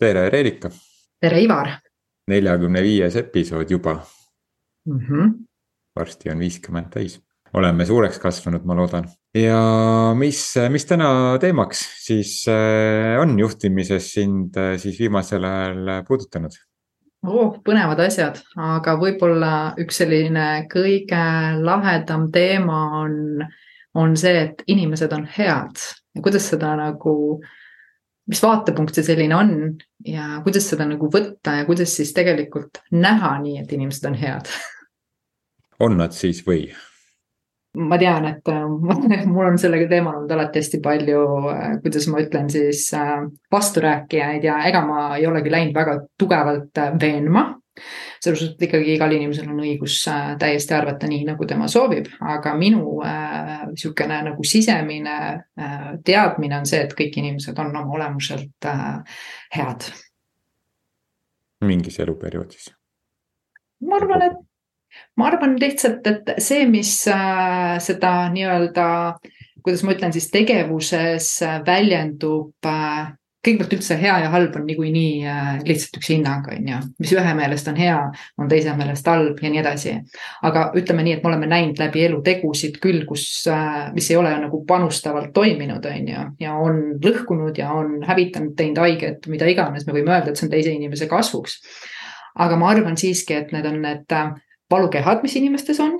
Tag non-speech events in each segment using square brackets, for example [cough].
tere, Reelika. tere, Ivar. neljakümne viies episood juba mm. -hmm. varsti on viiskümmend täis, oleme suureks kasvanud, ma loodan. ja mis, mis täna teemaks siis äh, on juhtimises sind äh, siis viimasel ajal puudutanud? oh, põnevad asjad, aga võib-olla üks selline kõige lahedam teema on, on see, et inimesed on head ja kuidas seda nagu äh, mis vaatepunkt see selline on ja kuidas seda nagu võtta ja kuidas siis tegelikult näha nii, et inimesed on head. on nad siis või? Ma tean, et äh, [laughs] mul on sellega teemal olnud alati hästi palju, äh, kuidas ma ütlen siis, äh, vasturääkijaid ja ega ma ei olegi läinud väga tugevalt veenma selles suhtes, et ikkagi igal inimesel on õigus täiesti arvata nii, nagu tema soovib, aga minu niisugune äh, nagu sisemine äh, teadmine on see, et kõik inimesed on oma olemuselt äh, head. mingis eluperioodis? ma arvan, et, ma arvan lihtsalt, et see, mis äh, seda nii-öelda kuidas ma ütlen siis tegevuses äh, väljendub äh, kõigepealt üldse hea ja halb on niikuinii lihtsalt üks hinnang, on ju, mis ühe meelest on hea, on teise meelest halb ja nii edasi. aga ütleme nii, et me oleme näinud läbi elu tegusid küll, kus, mis ei ole nagu panustavalt toiminud, on ju, ja on lõhkunud ja on hävitanud, teinud haiget, mida iganes, me võime öelda, et see on teise inimese kasvuks. aga ma arvan siiski, et need on need valukehad, mis inimestes on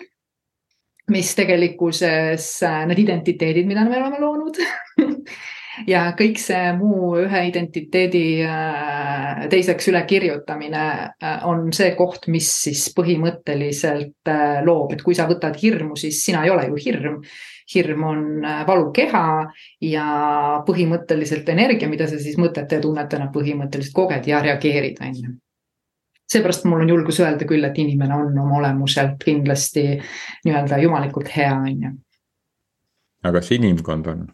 mis tegelikkuses, need identiteedid, mida me oleme loonud. [laughs] Ja kõik see muu ühe identiteedi äh, teiseks ülekirjutamine äh, on see koht, mis siis põhimõtteliselt äh, loob, et kui sa võtad hirmu, siis sina ei ole ju hirm. hirm on valukeha ja põhimõtteliselt energia, mida sa siis mõtete ja tunnetena põhimõtteliselt koged ja reageerid, on ju seepärast mul on julgus öelda küll, et inimene on oma olemuselt kindlasti nii-öelda jumalikult hea, on ju. aga kas inimkond on?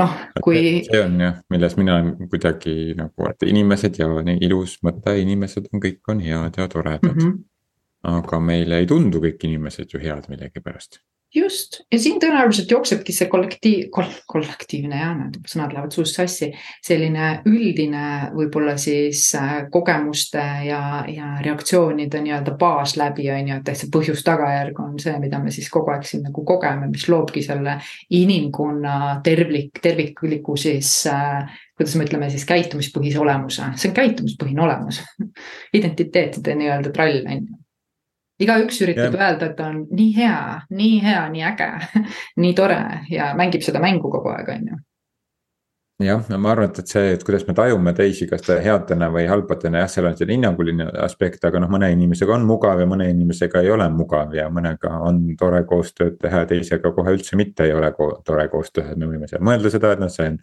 noh, kui. see on jah, milles mina kuidagi nagu, et inimesed ja ilus mõte, inimesed on, kõik on head ja toredad mm. -hmm. aga meile ei tundu kõik inimesed ju head millegipärast just, ja siin tõenäoliselt jooksebki see kollektiiv kol,, kollektiivne jah, need sõnad lähevad suust sassi. selline üldine võib-olla siis äh, kogemuste ja, ja reaktsioonide nii-öelda baas läbi on ju, et see põhjus-tagajärg on see, mida me siis kogu aeg siin nagu kogeme, mis loobki selle inimkonna tervik, tervikliku siis äh, kuidas me ütleme siis käitumispõhise olemuse, see on käitumispõhine olemus. [laughs] Identiteetide nii-öelda trall on ju igaüks üritab ja. öelda, et ta on nii hea, nii hea, nii äge [laughs] nii tore ja mängib seda mängu kogu aeg, on ju jah, no ma arvan, et, et see, et kuidas me tajume teisi, kas ta headena või halbadena, jah, seal on selline hinnanguline aspekt, aga noh, mõne inimesega on mugav ja mõne inimesega ei ole mugav ja mõnega on tore koostööd teha ja teisega kohe üldse mitte ei ole ko tore koostööd, me võime seal mõelda seda, et noh, see on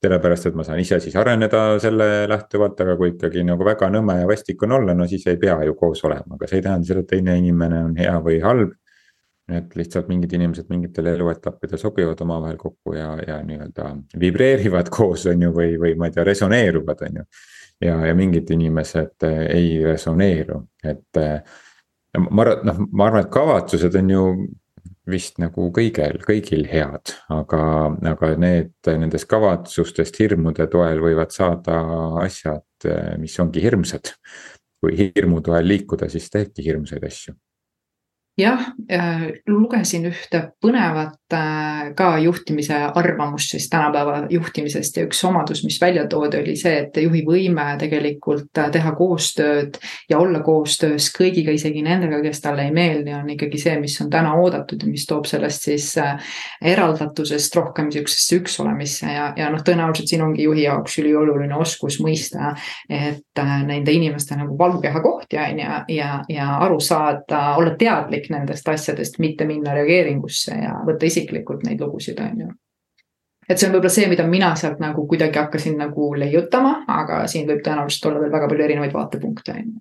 sellepärast, et ma saan ise siis areneda selle lähtuvalt, aga kui ikkagi nagu väga nõme ja vastik on olla, no siis ei pea ju koos olema, aga see ei tähenda seda, et teine inimene on hea või halb. et lihtsalt mingid inimesed mingitel eluetappidel sobivad omavahel kokku ja, ja nii-öelda vibreerivad [laughs] koos, on ju, või, või ma ei tea, resoneeruvad, on ju. ja, ja mingid inimesed eh, ei resoneeru, et eh, ma arvan, noh, ma arvan, et kavatsused on ju vist nagu kõigel, kõigil head, aga, aga need, nendest kavatsustest hirmude toel võivad saada asjad, mis ongi hirmsad. kui hirmu toel liikuda, siis teebki hirmsaid asju jah, äh, lugesin ühte põnevat äh, ka juhtimise arvamust siis tänapäeva juhtimisest ja üks omadus, mis välja toodi, oli see, et juhi võime tegelikult äh, teha koostööd ja olla koostöös kõigiga, isegi nendega, kes talle ei meeldi, on ikkagi see, mis on täna oodatud ja mis toob sellest siis eraldatusest rohkem sihukesesse üksolemisse ja, ja noh, tõenäoliselt siin ongi juhi jaoks ülioluline oskus mõista, et nende inimeste nagu valukeha kohti on ju, ja, ja aru saada, olla teadlik nendest asjadest, mitte minna reageeringusse ja võtta isiklikult neid lugusid, on ju. et see on võib-olla see, mida mina sealt nagu kuidagi hakkasin nagu leiutama, aga siin võib tõenäoliselt olla veel väga palju erinevaid vaatepunkte, on ju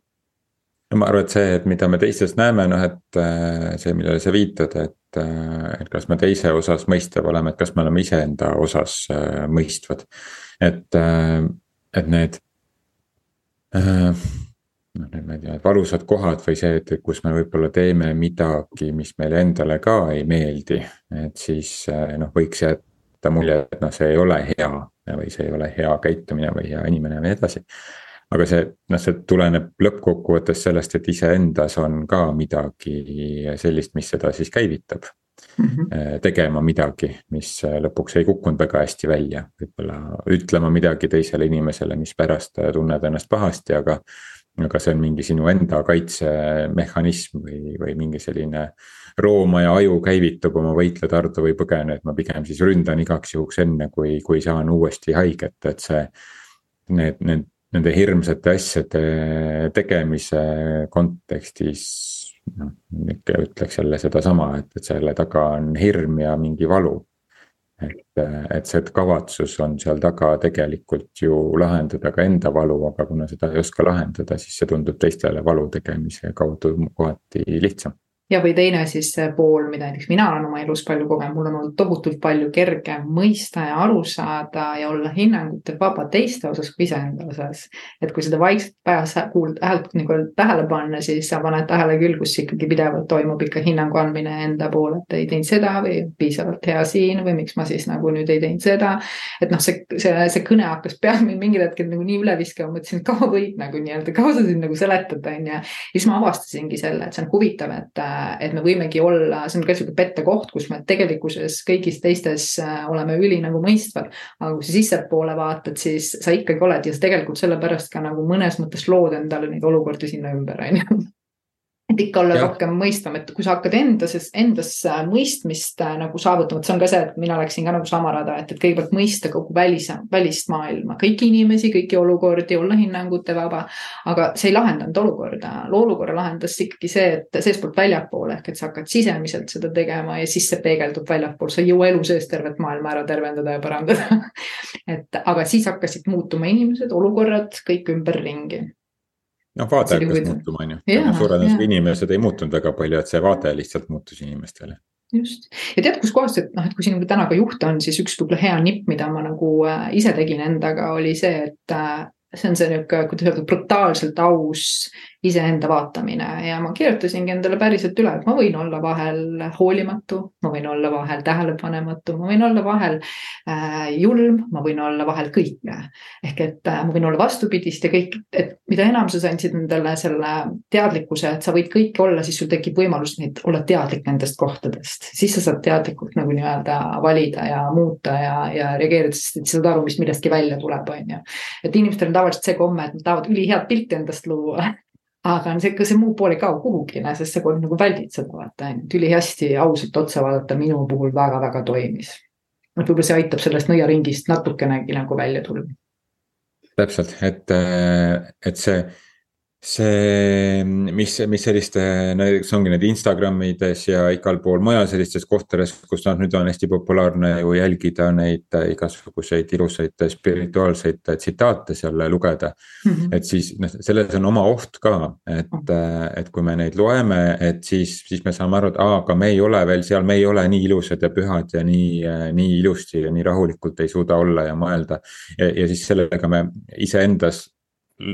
no ma arvan, et see, et mida me teistes näeme, noh, et äh, see, millele sa viitad, et, äh, et kas me teise osas mõistev oleme, et kas me oleme iseenda osas äh, mõistvad. et, et need noh, ma ei tea, valusad kohad või see, et kus me võib-olla teeme midagi, mis meile endale ka ei meeldi. et siis eh, noh, võiks jätta mulje, et noh, see ei ole hea, või see ei ole hea käitumine või hea inimene ja nii edasi. aga see, noh, see tuleneb lõppkokkuvõttes sellest, et iseendas on ka midagi sellist, mis seda siis käivitab mm. -hmm. tegema midagi, mis lõpuks ei kukkunud väga hästi välja, võib-olla ütlema midagi teisele inimesele, mis pärast tunned ennast pahasti, aga aga see on mingi sinu enda kaitsemehhanism või, või mingi selline roomaja aju käivitub oma võitle, tardu või põgene, et ma pigem siis ründan igaks juhuks enne, kui, kui saan uuesti haiget, et see. Need, need, nende hirmsate asjade tegemise kontekstis noh, ikka ütleks jälle sedasama, et, et selle taga on hirm ja mingi valu et, et see kavatsus on seal taga tegelikult ju lahendada ka enda valu, aga kuna seda ei oska lahendada, siis see tundub teistele valu tegemise kaudu kohati lihtsam ja, või teine siis pool, mida näiteks mina olen oma elus palju kogenud, mul on olnud tohutult palju kergem mõista ja aru saada ja olla hinnangute vaba teiste osas kui iseenda osas. et kui seda vaikselt peas kuuld-, häält nagu tähele panna, siis sa paned tähele küll, kus ikkagi pidevalt toimub ikka hinnangu andmine enda poole, et ei teinud seda või piisavalt hea siin või miks ma siis nagu nüüd ei teinud seda. et noh, see, see, see kõne hakkas peas mind mingil hetkel nagu nii üle viskama, mõtlesin, et kaua võid nagu nii-öelda, kaua sa siin nagu seletad, on ju. ja siis ma avastasingi selle, et see on huvitav, et et me võimegi olla, see on ka sihuke pettekoht, kus me tegelikkuses kõigis teistes äh, oleme üli nagu mõistvad. aga kui sa sissepoole vaatad, siis sa ikkagi oled ja sa tegelikult sellepärast ka nagu mõnes mõttes lood endale neid olukordi sinna ümber, on ju [laughs] et ikka olla ja. rohkem mõistvam, et kui sa hakkad endas, endas mõistmist äh, nagu saavutama, et see on ka see, et mina läksin ka nagu sama rada, et, et kõigepealt mõista kogu välis, välist maailma, kõiki inimesi, kõiki olukordi, olla hinnangute vaba. aga see ei lahendanud olukorda, olukorra lahendas ikkagi see, et seestpoolt väljapoole ehk et sa hakkad sisemiselt seda tegema ja siis see peegeldub väljapool, sa ei jõua elu sees tervet maailma ära tervendada ja parandada [laughs] et aga siis hakkasid muutuma inimesed, olukorrad kõik ümberringi noh, vaade hakkas muutuma, on ju. suure tõenäosusega inimesed ei muutunud väga palju, et see vaade lihtsalt muutus inimestele. Just. Ja tead, kuskohast, et noh, et kui siin täna ka juht on, siis üks võib-olla hea nipp, mida ma nagu äh, ise tegin endaga, oli see, et äh, see on see nihuke, kuidas öelda, brutaalselt aus iseenda vaatamine ja ma kirjutasingi endale päriselt üle, et ma võin olla vahel hoolimatu, ma võin olla vahel tähelepanematu, ma võin olla vahel äh, julm, ma võin olla vahel kõike. ehk et äh, ma võin olla vastupidist ja kõik, et mida enam sa andsid endale selle teadlikkuse, et sa võid kõike olla, siis sul tekib võimalus neid olla teadlik nendest kohtadest, siis sa saad teadlikult nagu nii-öelda valida ja muuta ja, ja reageerida, sest et sa saad aru, mis millestki välja tuleb, on ju. et inimestel on tavaliselt see komme, et nad tahavad ülihead pilti endast luua [laughs] aga see, ka see muu pool ei kao kuhugi, sest sa kogu aeg nagu väldid seda vaata ainult ülihästi ausalt otsa vaadata minu puhul väga-väga toimis. et võib-olla see aitab sellest nõiaringist natukenegi nagu välja tulla. täpselt, et, et see see, mis, mis selliste, näiteks ongi need Instagramides ja igal pool mujal sellistes kohtades, kus noh, nüüd on hästi populaarne ju jälgida neid igasuguseid ilusaid spirituaalseid tsitaate seal lugeda mm. -hmm. et siis noh, selles on oma oht ka, et, et kui me neid loeme, et siis, siis me saame aru, et aa, aga me ei ole veel seal, me ei ole nii ilusad ja pühad ja nii, nii ilusti ja nii rahulikult ei suuda olla ja mõelda. ja, ja siis sellega me iseendas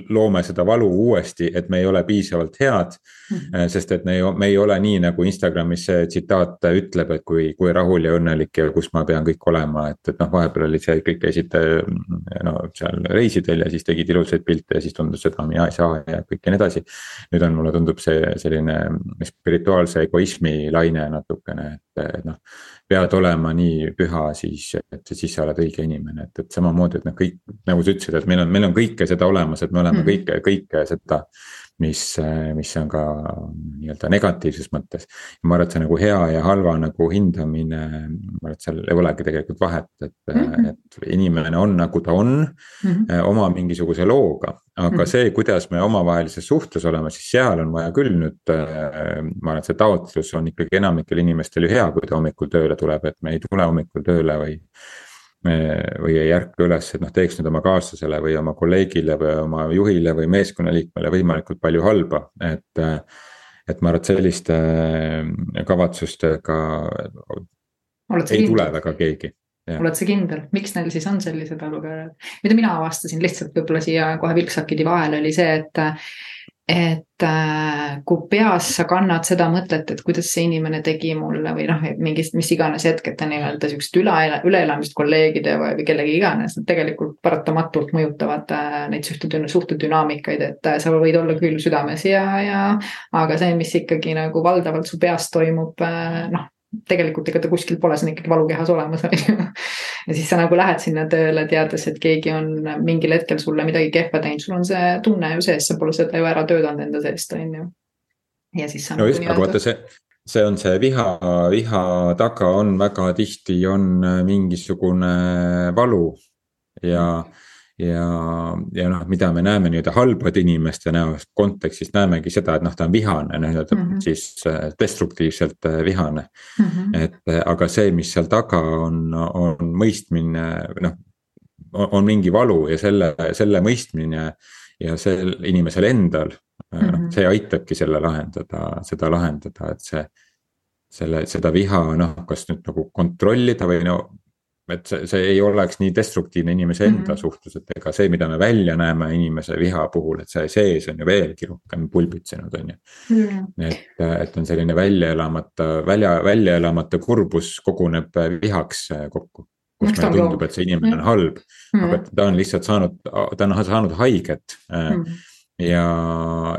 loome seda valu uuesti, et me ei ole piisavalt head mm. -hmm. sest et me ei, me ei ole nii, nagu Instagramis see tsitaat ütleb, et kui, kui rahul ja õnnelik ja kus ma pean kõik olema, et, et noh, vahepeal oli see, kõik käisid no seal reisidel ja siis tegid ilusaid pilte ja siis tundus, et no mina ei saa ja kõik ja nii edasi. nüüd on, mulle tundub see selline spirituaalse egoismi laine natukene, et noh pead olema nii püha, siis, et siis sa oled õige inimene, et, et samamoodi, et noh, kõik nagu sa ütlesid, et meil on, meil on kõike seda olemas, et me oleme mm. kõike, kõike seda. Mis, mis on ka nii-öelda negatiivses mõttes. ma arvan, et see nagu hea ja halva nagu hindamine, ma arvan, et seal ei olegi tegelikult vahet, et mm, -hmm. et inimene on nagu ta on mm. -hmm. oma mingisuguse looga aga mm -hmm. see, kuidas me omavahelises suhtes oleme, siis seal on vaja küll nüüd, äh, ma arvan, et see taotlus on ikkagi enamikel inimestel ju hea, kui ta hommikul tööle tuleb, et me ei tule hommikul tööle või. Või ei ärka üles, et noh, teeks nüüd oma kaaslasele või oma kolleegile või oma juhile või meeskonnaliikmele võimalikult palju halba, et. et ma arvan, et selliste kavatsustega ei tule väga keegi oled sa kindel, miks neil siis on sellised olukorrad, mida mina avastasin lihtsalt võib-olla siia kohe vilksakidi vahele oli see, et et äh, kui peas sa kannad seda mõtet, et kuidas see inimene tegi mulle või noh, mingist, mis iganes hetkete nii-öelda siuksed üle, üleelamist kolleegide või, või kellegi iganes, need tegelikult paratamatult mõjutavad äh, neid suhte, suhtedünaamikaid, et äh, sa võid olla küll südames ja, ja aga see, mis ikkagi nagu valdavalt su peas toimub, noh, tegelikult ega ta kuskil pole, see on ikkagi valukehas olemas, on ju. ja siis sa nagu lähed sinna tööle, teades, et keegi on mingil hetkel sulle midagi kehva teinud, sul on see tunne ju sees, sa pole seda ju ära töötanud enda seest, on ju. ja siis sa. no nagu just, aga vaata see, see on see viha, viha taga on väga tihti on mingisugune valu ja mm ja, ja noh, mida me näeme nii-öelda halbade inimeste näost kontekstist näemegi seda, et noh, ta on vihane, nii-öelda mm -hmm. siis äh, destruktiivselt äh, vihane mm. -hmm. et äh, aga see, mis seal taga on, on mõistmine, noh. on mingi valu ja selle, selle mõistmine ja sel inimesel endal mm, -hmm. noh, mhm. see aitabki selle lahendada, seda lahendada, et see selle, seda viha noh, kas nüüd nagu kontrollida või no et see, see ei oleks nii destruktiivne inimese enda mm -hmm. suhtes, et ega see, mida me välja näeme inimese viha puhul, et see sees on ju veelgi rohkem pulbitsenud, on ju mm. -hmm. et, et on selline välja elamata, välja, välja elamata kurbus koguneb vihaks kokku. kus meile tundub, et see inimene on halb mm, -hmm. aga ta on lihtsalt saanud, ta on saanud haiget mm. -hmm ja,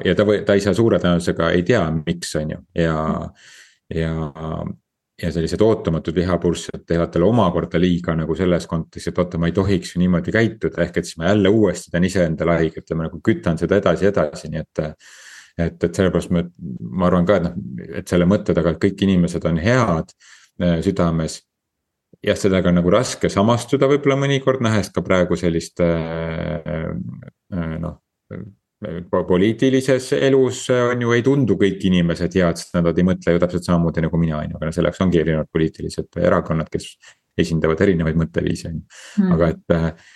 ja ta või, ta ei saa suure tõenäosusega ei tea, miks, on ju, ja, ja ja sellised ootamatud vihapurssed teevad talle omakorda liiga nagu selles kontekstis, et oota, ma ei tohiks ju niimoodi käituda, ehk et siis ma jälle uuesti teen iseendale haiget ja ma nagu kütan seda edasi, edasi, nii et. et, et sellepärast ma, ma arvan ka, et noh, et selle mõtte taga, et kõik inimesed on head äh, südames. jah, sellega on nagu raske samastuda võib-olla mõnikord, nähes ka praegu sellist äh, äh, noh poliitilises elus on ju, ei tundu kõik inimesed head, sest nad ei mõtle ju täpselt samamoodi nagu mina, on ju, aga selleks ongi erinevad poliitilised erakonnad, kes esindavad erinevaid mõtteviise, on ju, hmm. aga et,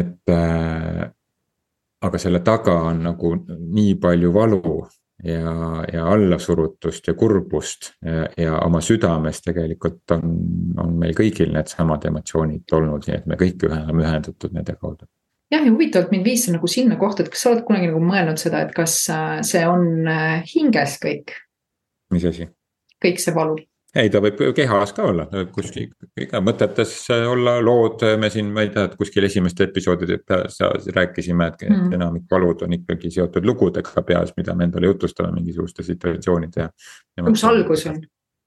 et. aga selle taga on nagu nii palju valu ja, ja allasurutust ja kurbust ja, ja oma südames tegelikult on, on meil kõigil needsamad emotsioonid olnud, nii et me kõik oleme ühendatud nende kaudu jah, ja huvitavalt mind viis see nagu sinna kohta, et kas sa oled kunagi nagu mõelnud seda, et kas äh, see on äh, hinges kõik? mis asi? kõik see valu. ei, ta võib kehas ka olla, kuskil ikka mõtetes olla lood, me siin, ma ei tea, et kuskil esimeste episoodide peas rääkisime, et mm. enamik valud on ikkagi seotud lugudega peas, mida me endale jutustame mingisuguste situatsioonide ja. kus algus on,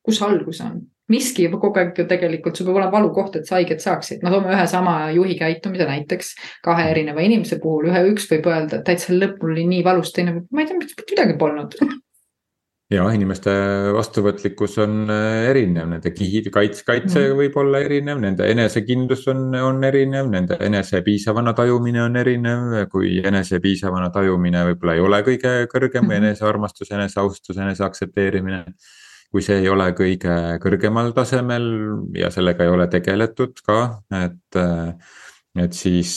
kus algus on? Miski kogu aeg ju tegelikult, sul peab olema valukoht, et sa haiget saaksid, no toome ühe sama juhi käitumise näiteks kahe erineva inimese puhul, ühe, üks võib öelda, et täitsa lõpul oli nii valus, teine, ma ei tea, mitte midagi polnud [laughs] ja inimeste vastuvõtlikkus on äh, erinev, nende kihid, kaitse, kaitse mm. võib olla erinev, nende enesekindlus on, on erinev, nende enese piisavana tajumine on erinev. kui enese piisavana tajumine võib-olla ei ole kõige kõrgem või mm. enesearmastus, eneseaustus, enese aktsepteerimine kui see ei ole kõige kõrgemal tasemel ja sellega ei ole tegeletud ka, et. et siis,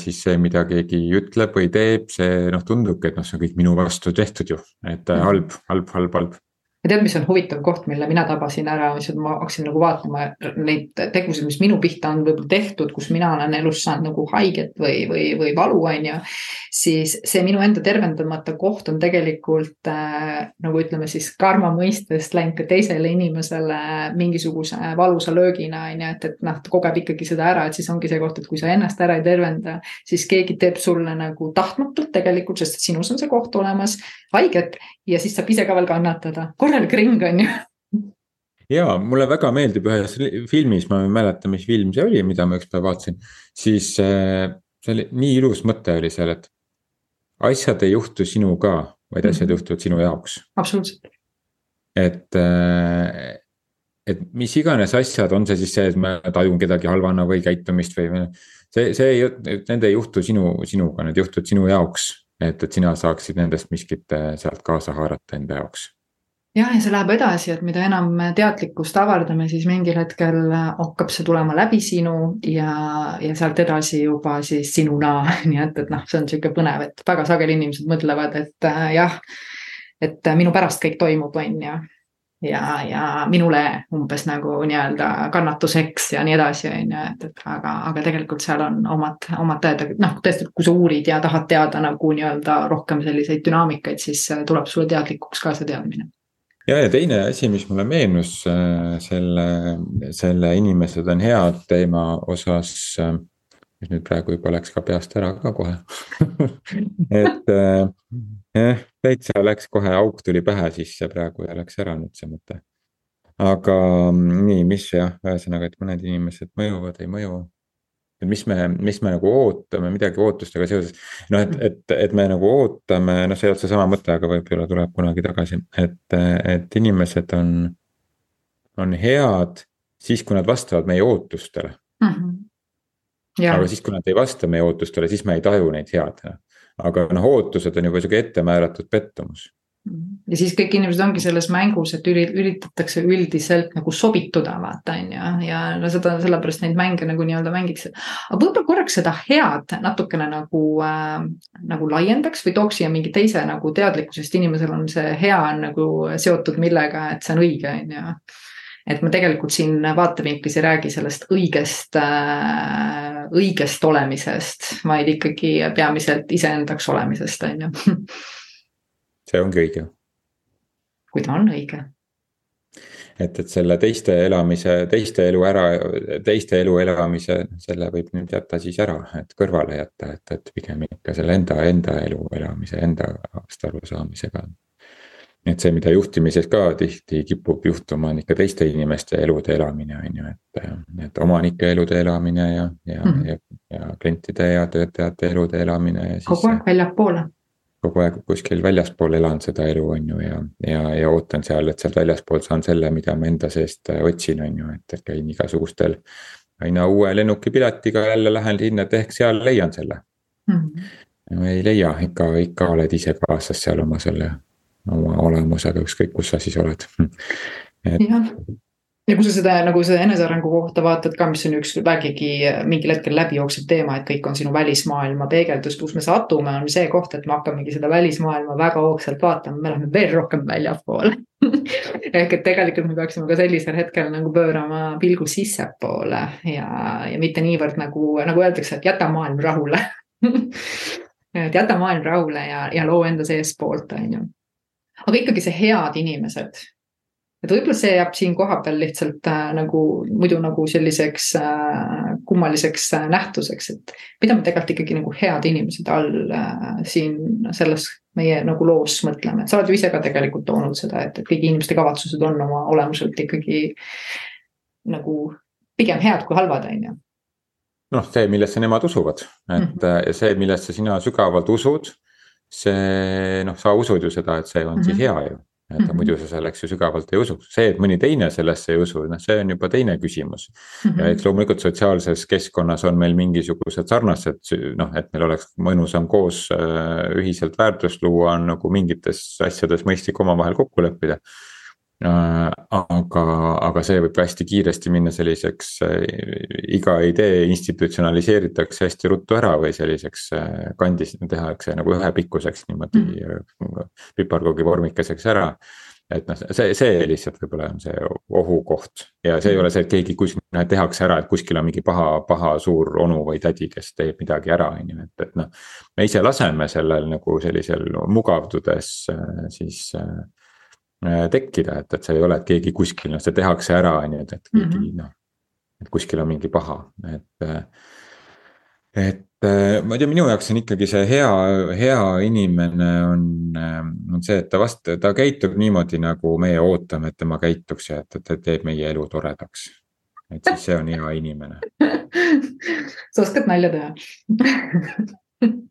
siis see, mida keegi ütleb või teeb, see noh, tundubki, et noh, see on kõik minu vastu tehtud ju, et halb, halb, halb, halb ja tead, mis on huvitav koht, mille mina tabasin ära, mis ma hakkasin nagu vaatama neid tegusid, mis minu pihta on võib-olla tehtud, kus mina olen elus saanud nagu haiget või, või, või valu, on ju. siis see minu enda tervendamata koht on tegelikult äh, nagu ütleme siis karma mõistest läinud ka teisele inimesele mingisuguse valusa löögina on ju, et, et noh, ta kogeb ikkagi seda ära, et siis ongi see koht, et kui sa ennast ära ei tervenda, siis keegi teeb sulle nagu tahtmatult tegelikult, sest sinus on see koht olemas, haiget ja siis saab ise ka veel kannatada korralik ring on ju ja mulle väga meeldib ühes filmis, ma ei mäleta, mis film see oli, mida ma ükspäev vaatasin, siis äh, see oli nii ilus mõte oli seal, et. asjad ei juhtu sinuga, vaid asjad mm -hmm. juhtuvad sinu jaoks. absoluutselt. et, äh, et mis iganes asjad, on see siis see, et ma tajun kedagi halvana või käitumist või. see, see ei, need ei juhtu sinu, sinuga, need juhtuvad sinu jaoks, et, et sina saaksid nendest miskit äh, sealt kaasa haarata enda jaoks jah, ja see läheb edasi, et mida enam teadlikkust avardame, siis mingil hetkel hakkab see tulema läbi sinu ja, ja sealt edasi juba siis sinuna, [laughs] nii et, et noh, see on sihuke põnev, et väga sageli inimesed mõtlevad, et äh, jah, et minu pärast kõik toimub, on ju. Ja, ja minule umbes nagu nii-öelda kannatuseks ja nii edasi, on ju, et, et aga, aga tegelikult seal on omad, omad tõed, noh, tõesti, kui sa uurid ja tahad teada nagu nii-öelda rohkem selliseid dünaamikaid, siis tuleb sulle teadlikuks ka see teadmine ja, ja teine asi, mis mulle meenus äh, selle, selle inimesed on head teema osas äh, mis nüüd praegu juba läks ka peast ära ka kohe [laughs] et äh, jah, täitsa läks kohe, auk tuli pähe sisse praegu ja läks ära nüüd see mõte. aga mm, nii, mis jah, ühesõnaga, et mõned inimesed mõjuvad, ei mõju. Et mis me, mis me nagu ootame midagi ootustega seoses, noh, et, et, et me nagu ootame, noh, see ei olnud seesama mõte, aga võib-olla tuleb kunagi tagasi, et, et inimesed on, on head siis, kui nad vastavad meie ootustele mm. -hmm aga siis, kui nad ei vasta meie ootustele, siis me ei taju neid headena. aga noh, ootused on juba sihuke ettemääratud pettumus. Ja siis kõik inimesed ongi selles mängus, et üritatakse üldiselt nagu sobituda, vaata on ju, ja no seda sellepärast neid mänge nagu nii-öelda mängitakse. aga võib-olla korraks seda head natukene nagu äh,, nagu laiendaks või tooks siia mingi teise nagu teadlikkuse, sest inimesel on see hea on nagu seotud millega, et see on õige, on ju et ma tegelikult siin vaatevinklis ei räägi sellest õigest äh,, õigest olemisest, vaid ikkagi peamiselt iseendaks olemisest, on ju. [laughs] see ongi õige. kui ta on õige. et, et selle teiste elamise, teiste elu ära, teiste elu elamise, selle võib nüüd jätta siis ära, et kõrvale jätta, et, et pigem ikka selle enda, enda elu elamise, endast arusaamisega et see, mida juhtimises ka tihti kipub juhtuma, on ikka teiste inimeste elude elamine, on ju, et, et omanike elude elamine ja, ja mm, -hmm. ja, ja klientide ja töötajate elude elamine. kogu aeg väljapoole. Kogu aeg kuskil väljaspool elan seda elu, on ju, ja, ja, ja ootan seal, et sealt väljaspoolt saan selle, mida ma enda seest otsin, on ju, et käin igasugustel. aina uue lennukipiletiga jälle lähen sinna, et ehk seal leian selle mm. -hmm. ei leia, ikka, ikka oled ise kaasas seal oma selle oma olemusega, ükskõik kus sa siis oled [laughs] et.... jah, ja kui sa seda nagu seda enesearengu kohta vaatad ka, mis on üks vägagi mingil hetkel läbijooksev teema, et kõik on sinu välismaailma peegeldus, kus me satume, on see koht, et me hakkamegi seda välismaailma väga hoogsalt vaatama, me läheme veel rohkem väljapoole [laughs] ehk et tegelikult me peaksime ka sellisel hetkel nagu pöörama pilgu sissepoole ja, ja mitte niivõrd nagu, nagu öeldakse, et jäta maailm rahule [laughs] et jäta maailm rahule ja, ja loo enda seestpoolt, on ju aga ikkagi see head inimesed. Et võib-olla see jääb siin kohapeal lihtsalt äh, nagu muidu nagu selliseks äh, kummaliseks äh, nähtuseks, et mida me tegelikult ikkagi nagu head inimesed all äh, siin selles meie nagu loos mõtleme, et sa oled ju ise ka tegelikult toonud seda, et, et kõigi inimeste kavatsused on oma olemuselt ikkagi nagu pigem head kui halvad, on ju noh, see, millesse nemad usuvad, et mm -hmm. see, millesse sina sügavalt usud see noh, sa usud ju seda, et see on mm -hmm. siis mhm. hea ju. Et mm -hmm. muidu sa selleks ju sügavalt ei usuks, see, et mõni teine sellesse ei usu, noh, see on juba teine küsimus. Ja eks loomulikult sotsiaalses keskkonnas on meil mingisugused sarnased noh, et meil oleks mõnusam koos äh, ühiselt väärtust luua, on nagu mingites asjades mõistlik omavahel kokku leppida aga, aga see võib hästi kiiresti minna selliseks, äh, iga idee institutsionaliseeritakse hästi ruttu ära või selliseks äh, kandis tehakse nagu ühepikkuseks niimoodi mm. piparkoogi vormikeseks ära. et noh, see, see lihtsalt võib-olla on see ohukoht ja see ei ole see, et keegi kuskil noh, tehakse ära, et kuskil on mingi paha, paha suur onu või tädi, kes teeb midagi ära, on ju, et, et noh. me ise laseme sellel nagu sellisel mugavdudes siis Äh, tekkida, et, et see ei ole, et keegi kuskil, noh, see tehakse ära, on ju, et, et keegi mm -hmm. noh. et kuskil on mingi paha, et, et ma ei tea, minu jaoks on ikkagi see hea, hea inimene on, on see, et ta vast-, ta käitub niimoodi, nagu meie ootame, et tema käituks ja et, et ta teeb meie elu toredaks. et siis see on hea inimene [laughs] sa oskad nalja teha [laughs]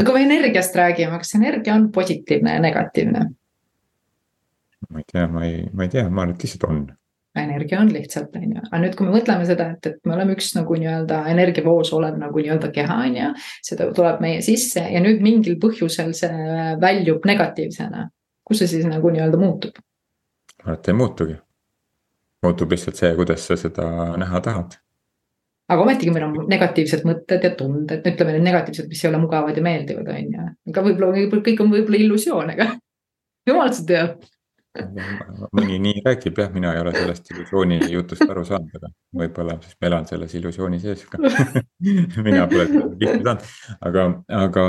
aga kui energiast räägime, kas energia on positiivne ja negatiivne? Ma ei tea, ma ei, ma ei tea, ma arvan, et lihtsalt on energia on lihtsalt, on ju, aga nüüd, kui me mõtleme seda, et, et me oleme üks nagu nii-öelda energiavoos olev nagu nii-öelda keha, on ju. see tuleb meie sisse ja nüüd mingil põhjusel see väljub negatiivsena. kus see siis nagu nii-öelda muutub? ma arvan, et ei muutugi. muutub lihtsalt see, kuidas sa seda näha tahad. aga ometigi meil on negatiivsed mõtted ja tunded, ütleme need negatiivsed, mis ei ole mugavad ja meeldivad, on ju. aga võib-olla kõik on võib-olla illusioon, aga [laughs] jumal seda teab mõni nii räägib jah, mina ei ole sellest illusiooni jutust aru saanud, aga võib-olla siis ma elan selles illusiooni sees ka. [laughs] Mina pole seda tihti saanud, aga, aga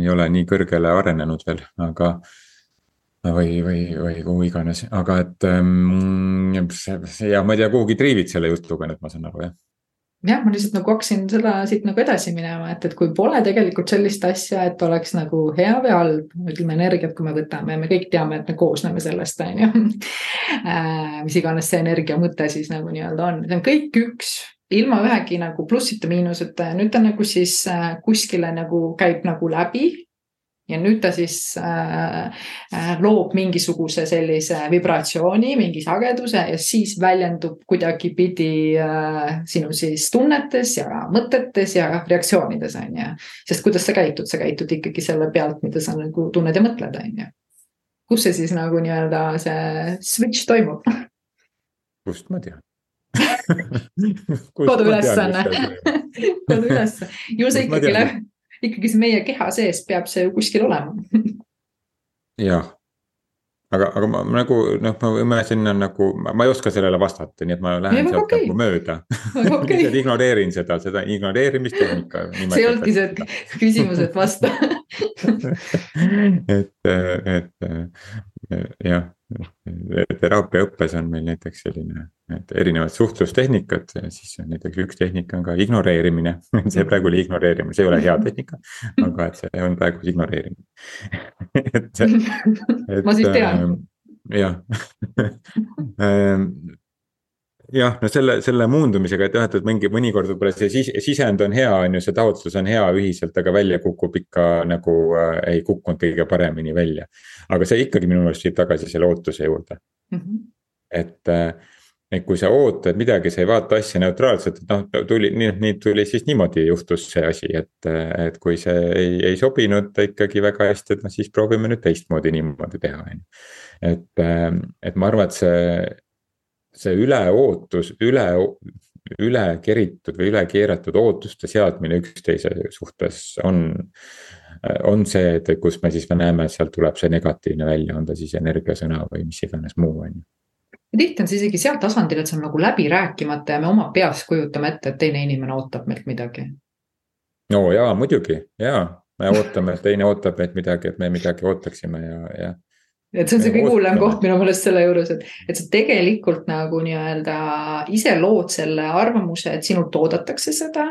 ei ole nii kõrgele arenenud veel, aga või, või, või kuhu iganes, aga et ähm, ja ma ei tea, kuhugi triivid selle jutuga nüüd, ma saan aru jah jah, ma lihtsalt nagu hakkasin seda siit nagu edasi minema, et, et kui pole tegelikult sellist asja, et oleks nagu hea või halb, ütleme energiat, kui me võtame, me kõik teame, et me koosneme sellest, on ju. [laughs] Äh, mis iganes see energia mõte siis nagu nii-öelda on, see on kõik üks, ilma ühegi nagu plussita, miinuseta. Ja nüüd ta nagu siis äh, kuskile nagu käib nagu läbi ja nüüd ta siis äh, äh, loob mingisuguse sellise vibratsiooni, mingi sageduse ja siis väljendub kuidagipidi äh, sinu siis tunnetes ja mõtetes ja reaktsioonides on ju. sest kuidas sa käitud, sa käitud ikkagi selle pealt, mida sa nagu tunned ja mõtled, on ju. kus see siis nagu nii-öelda see switch toimub? kust ma tean [laughs] koduülesanne [laughs] koduülesanne, ju see ikkagi läheb ikkagi see meie keha sees peab see ju kuskil olema. jah, aga, aga ma nagu noh, ma sinna nagu, ma ei oska sellele vastata, nii et ma lähen sealt okay. nagu mööda [laughs] okay. lihtsalt ignoreerin seda, seda ignoreerimistehnika. see ei olnudki see [laughs] küsimus, et vasta [laughs] et, et jah, teraapiaõppes on meil näiteks selline et erinevad suhtlustehnikad siis on näiteks üks tehnika on ka ignoreerimine [laughs] see praegu oli ignoreerimine, see ei ole hea tehnika, aga et see on praegu ignoreerimine [laughs] et, et. [laughs] ma siis tean. Ähm, jah ähm, jah, no selle, selle muundumisega, et jah, et mingi mõnikord võib-olla see sisend on hea, on ju, see taotlus on hea ühiselt, aga välja kukub ikka nagu äh, ei kukkunud kõige paremini välja. aga see ikkagi minu meelest viib tagasi selle ootuse juurde mm. -hmm. et äh, et kui sa ootad midagi, sa ei vaata asja neutraalselt, et noh, tuli, nii, nii tuli siis niimoodi juhtus see asi, et, et kui see ei, ei sobinud ikkagi väga hästi, et noh, siis proovime nüüd teistmoodi niimoodi teha, on ju. et, et ma arvan, et see, see üleootus, üle, üle keritud või üle keeratud ootuste seadmine üksteise suhtes on on see, et kus me siis me näeme, et sealt tuleb see negatiivne välja, on ta siis energiasõna või mis iganes muu, on ju tihti on see isegi seal tasandil, et see on nagu läbi rääkimata ja me oma peas kujutame ette, et teine inimene ootab meilt midagi. no jaa, muidugi jaa, me ootame, et teine ootab meilt midagi, et me midagi ootaksime ja, ja et see on see kõige hullem koht minu meelest selle juures, et, et sa tegelikult nagu nii-öelda ise lood selle arvamuse, et sinult oodatakse seda.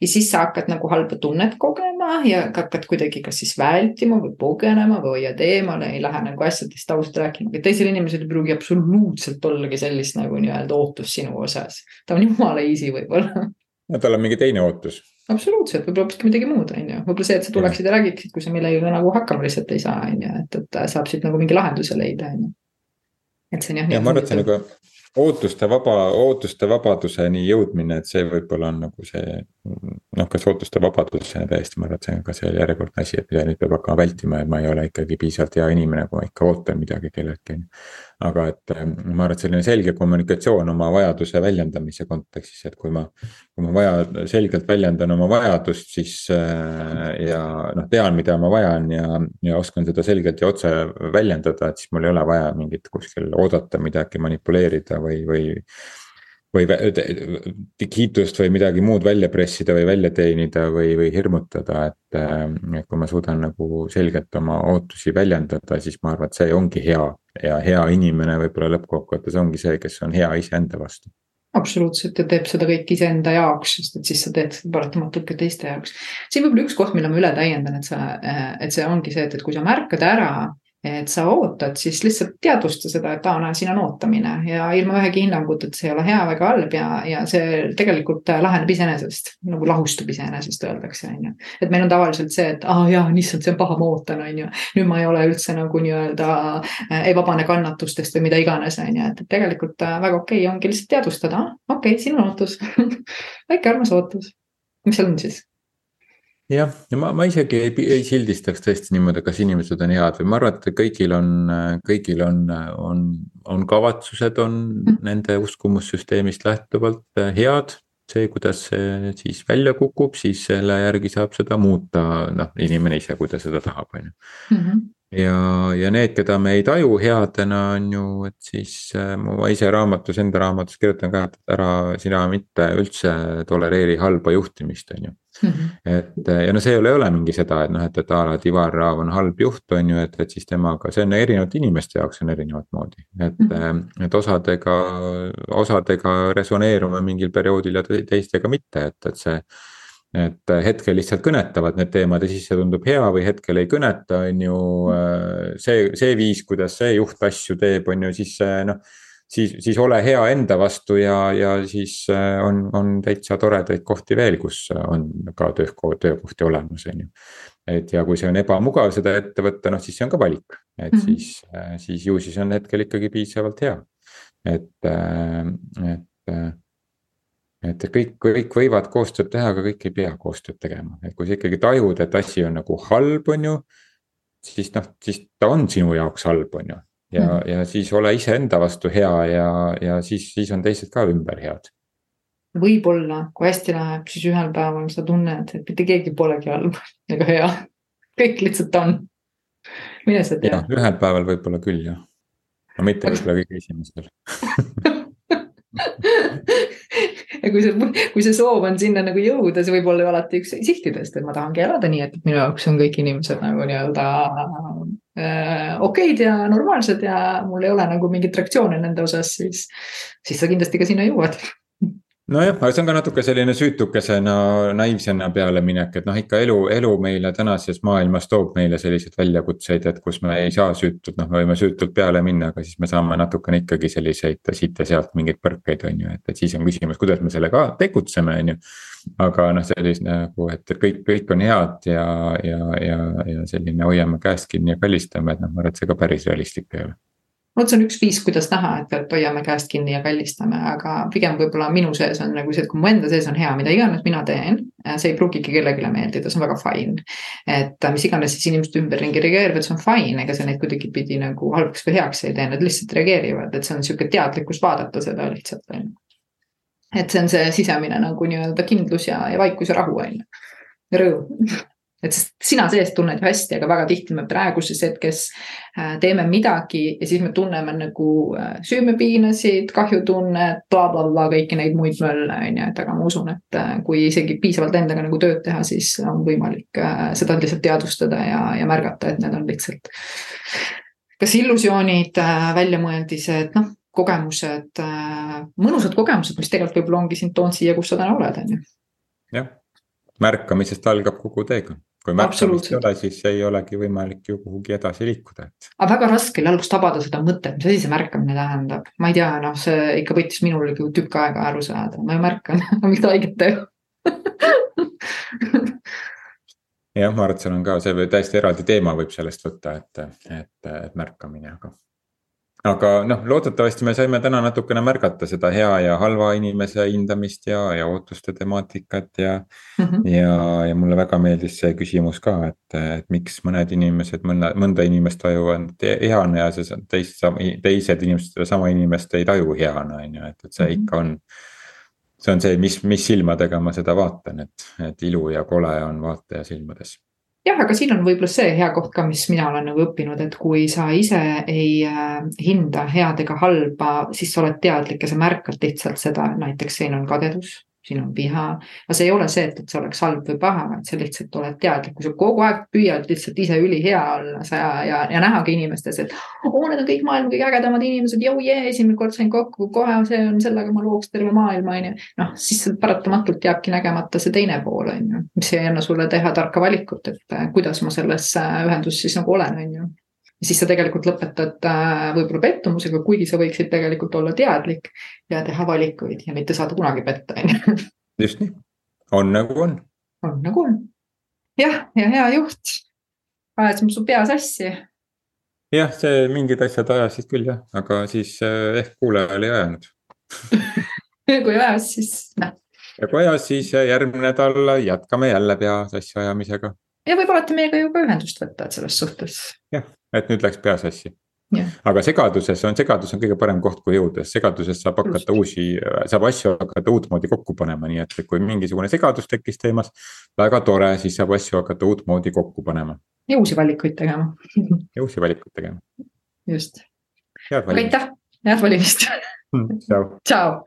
ja siis sa hakkad nagu halba tunnet kogema ja hakkad kuidagi kas siis vältima või põgenema või hoiad eemale, ei lähe nagu asjadest ausalt rääkima. teisel inimesel ei pruugi absoluutselt ollagi sellist nagu nii-öelda ootust sinu osas. ta on jumala easy võib-olla. no tal on mingi teine ootus absoluutselt, võib-olla hoopiski midagi muud, on ju, võib-olla see, et sa tuleksid ja räägiksid, kui sa millegagi nagu hakkama lihtsalt ei saa, on ju, et, et saab siit nagu mingi lahenduse leida, on ju. et see on jah. ja ma arvan, et see on nagu ootuste vaba, ootuste vabaduseni jõudmine, et see võib-olla on nagu see. Noh, kas ootuste vabadus täiesti, ma arvan, et see on ka see järjekordne asi, et mida nüüd peab hakkama vältima, et ma ei ole ikkagi piisavalt hea inimene, kui ma ikka ootan midagi kelleltki aga et ähm, ma arvan, et selline selge kommunikatsioon oma vajaduse väljendamise kontekstis, et kui ma, kui ma vaja, selgelt väljendan oma vajadust, siis äh, ja noh, tean, mida ma vajan ja, ja oskan seda selgelt ja otse väljendada, et siis mul ei ole vaja mingit kuskil oodata midagi, manipuleerida või, või või kiitust või midagi muud välja pressida või välja teenida või, või hirmutada, et. et kui ma suudan nagu selgelt oma ootusi väljendada, siis ma arvan, et see ongi hea ja hea inimene võib-olla lõppkokkuvõttes ongi see, kes on hea iseenda vastu absoluutselt ja teeb seda kõik iseenda jaoks, sest et siis sa teed seda paratamatult ka teiste jaoks. siin võib-olla üks koht, mille ma üle täiendan, et sa, et see ongi see, et, et kui sa märkad ära et sa ootad, siis lihtsalt teadvusta seda, et aa, näe, siin on ootamine ja ilma ühegi hinnanguta, et see ei ole hea väga halb ja, ja see tegelikult laheneb iseenesest, nagu lahustub iseenesest, öeldakse, on ju. et meil on tavaliselt see, et aa jaa, issand, see on paha, ma ootan, on ju. nüüd ma ei ole üldse nagu nii-öelda, äh, ei vabane kannatustest või mida iganes, on ju, et tegelikult äh, väga okei okay, ongi lihtsalt teadvustada, okei okay,, siin on ootus [laughs] väike armas ootus, mis seal on siis jah, ja ma, ma isegi ei, ei sildistaks tõesti niimoodi, kas inimesed on head või ma arvan, et kõigil on, kõigil on, on, on kavatsused on mm. nende uskumussüsteemist lähtuvalt head. see, kuidas see siis välja kukub, siis selle järgi saab seda muuta, noh, inimene ise, kui ta seda tahab, on ju. Mhm. ja, ja need, keda me ei taju headena, on ju, et siis äh, ma ise raamatus, enda raamatus kirjutan ka, et ära sina mitte üldse tolereeri halba juhtimist, on ju. Mm -hmm. et ja no see ei ole, ei ole mingi seda, et noh, et, et a la Ivar Raav on halb juht, on ju, et, et siis temaga, see on erinevate inimeste jaoks on erinevat moodi. et mm, -hmm. et osadega, osadega resoneerume mingil perioodil ja teistega mitte, et, et see et hetkel lihtsalt kõnetavad need teemad ja siis see tundub hea või hetkel ei kõneta, on ju. Äh, see, see viis, kuidas see juht asju teeb, on ju, siis noh. Siis, siis ole hea enda vastu ja, ja siis äh, on, on täitsa toredaid kohti veel, kus on ka töö, töökohti olemas, on ju. et ja kui see on ebamugav seda ette võtta, noh siis see on ka valik, et mm -hmm. siis, siis ju siis on hetkel ikkagi piisavalt hea. et, et et kõik, kõik võivad koostööd teha, aga kõik ei pea koostööd tegema, et kui sa ikkagi tajud, et asi on nagu halb, on ju. siis noh, siis ta on sinu jaoks halb, on ju, ja mm, -hmm. ja siis ole iseenda vastu hea ja, ja siis, siis on teised ka ümber head. võib-olla, kui hästi läheb, siis ühel päeval sa tunned, et mitte keegi polegi halb [laughs] ega hea, kõik lihtsalt on. mine sa tea. ühel päeval võib-olla küll jah, no mitte võib-olla kõige esimesel [laughs] ja kui see, kui see soov on sinna nagu jõuda, see võib olla ju alati üks sihtidest, et ma tahangi elada nii, et minu jaoks on kõik inimesed nagu nii-öelda okeid ja normaalsed ja mul ei ole nagu mingit reaktsiooni nende osas, siis, siis sa kindlasti ka sinna jõuad nojah, aga see on ka natuke selline süütukesena, naiivsena pealeminek, et noh, ikka elu, elu meile tänases maailmas toob meile selliseid väljakutseid, et kus me ei saa süütult, noh, me võime süütult peale minna, aga siis me saame natukene ikkagi selliseid siit ja sealt mingeid põrkeid, on ju, et, et siis on küsimus, kuidas me sellega tegutseme, on ju. aga noh, sellist nagu, et kõik, kõik on head ja, ja, ja, ja selline hoiame käest kinni ja kallistame, et noh, ma arvan, et see ka päris realistlik ei ole vot see on üks viis, kuidas näha, et, hoiame käest kinni ja kallistame, aga pigem võib-olla minu sees on nagu see, et kui mu enda sees on hea, mida iganes mina teen, see ei pruugigi kellelegi meeldida, see on väga fine. et mis iganes siis inimesed ümberringi reageerivad, see on fine, ega see neid kuidagipidi nagu halvaks või heaks ei tee, nad lihtsalt reageerivad, et see on sihuke teadlikkus vaadata seda lihtsalt on ju. et see on see sisemine nagu nii-öelda kindlus ja, ja vaikus ja rahu on ju, rõõm [laughs] et sest sina sees tunned ju hästi, aga väga tihti me praeguses hetkes äh, teeme midagi ja siis me tunneme nagu äh, süümepiinasid, kahjutunnet bla, bla, blablabla, kõiki neid muid mölle, on ju, et aga ma usun, et äh, kui isegi piisavalt endaga nagu tööd teha, siis on võimalik seda lihtsalt teadvustada ja, ja märgata, et need on lihtsalt kas illusioonid, väljamõeldised, noh, kogemused, mõnusad kogemused, mis tegelikult võib-olla ongi sind toonud siia, kus sa täna oled, on ju. jah, märkamisest algab kogu teekond kui märkamist ei ole, siis ei olegi võimalik ju kuhugi edasi liikuda, et. aga väga raske oli alguses tabada seda mõtet, mis asi see märkamine tähendab, ma ei tea, noh, see ikka võttis minul ju tükk aega aru saada, ma ju märkan [laughs] mis ta haiget teeb [laughs] jah, ma arvan, et seal on ka see täiesti eraldi teema võib sellest võtta, et, et, et märkamine, aga aga noh, loodetavasti me saime täna natukene märgata seda hea ja halva inimese hindamist ja, ja ootuste temaatikat ja mm. -hmm. ja, ja mulle väga meeldis see küsimus ka, et, et miks mõned inimesed mõnda, mõnda inimest tajuvad heana ja see teist, teised inimesed sedasama inimest ei taju heana, on ju, et, et see mm -hmm. ikka on. see on see, mis, mis silmadega ma seda vaatan, et, et ilu ja kole on vaataja silmades jah, aga siin on võib-olla see hea koht ka, mis mina olen nagu õppinud, et kui sa ise ei äh, hinda head ega halba, siis sa oled teadlik ja sa märkad lihtsalt seda, näiteks siin on kadedus siin on viha. aga see ei ole see, et, et see oleks halb või paha, vaid sa lihtsalt oled teadlik, kui sa kogu aeg püüad lihtsalt ise ülihea olla sa ja, ja, ja nähagi inimestes, et oo, need on kõik maailma kõige ägedamad inimesed, jõu jee, esimene kord sain kokku, kohe see on, sellega ma looks terve maailma, on ju. noh, siis paratamatult jääbki nägemata see teine pool, on ju, mis ei anna sulle teha tarka valikut, et kuidas ma selles ühenduses siis nagu olen, on ju ja siis sa tegelikult lõpetad äh, võib-olla pettumusega, kuigi sa võiksid tegelikult olla teadlik ja teha valikuid ja mitte saada kunagi petta, on ju. just nii, on nagu on. on nagu on. jah, ja hea juht, ajas su pea sassi. jah, see mingid asjad ajasid küll jah, aga siis eh, ehk kuulajal ei ajanud [laughs] kui ajas, siis noh. ja kui ajas, siis järgmine nädal jätkame jälle pea sassi ajamisega. ja võib alati meiega ju ka ühendust võtta, et selles suhtes. jah et nüüd läks pea sassi. aga segaduses on, segadus on kõige parem koht, kuhu jõuda, sest segaduses saab hakata Just. uusi, saab asju hakata uutmoodi kokku panema, nii et kui mingisugune segadus tekkis teemas. väga tore, siis saab asju hakata uutmoodi kokku panema. ja uusi valikuid tegema ja uusi valikuid tegema. just. aitäh, head valimist tšau. tšau.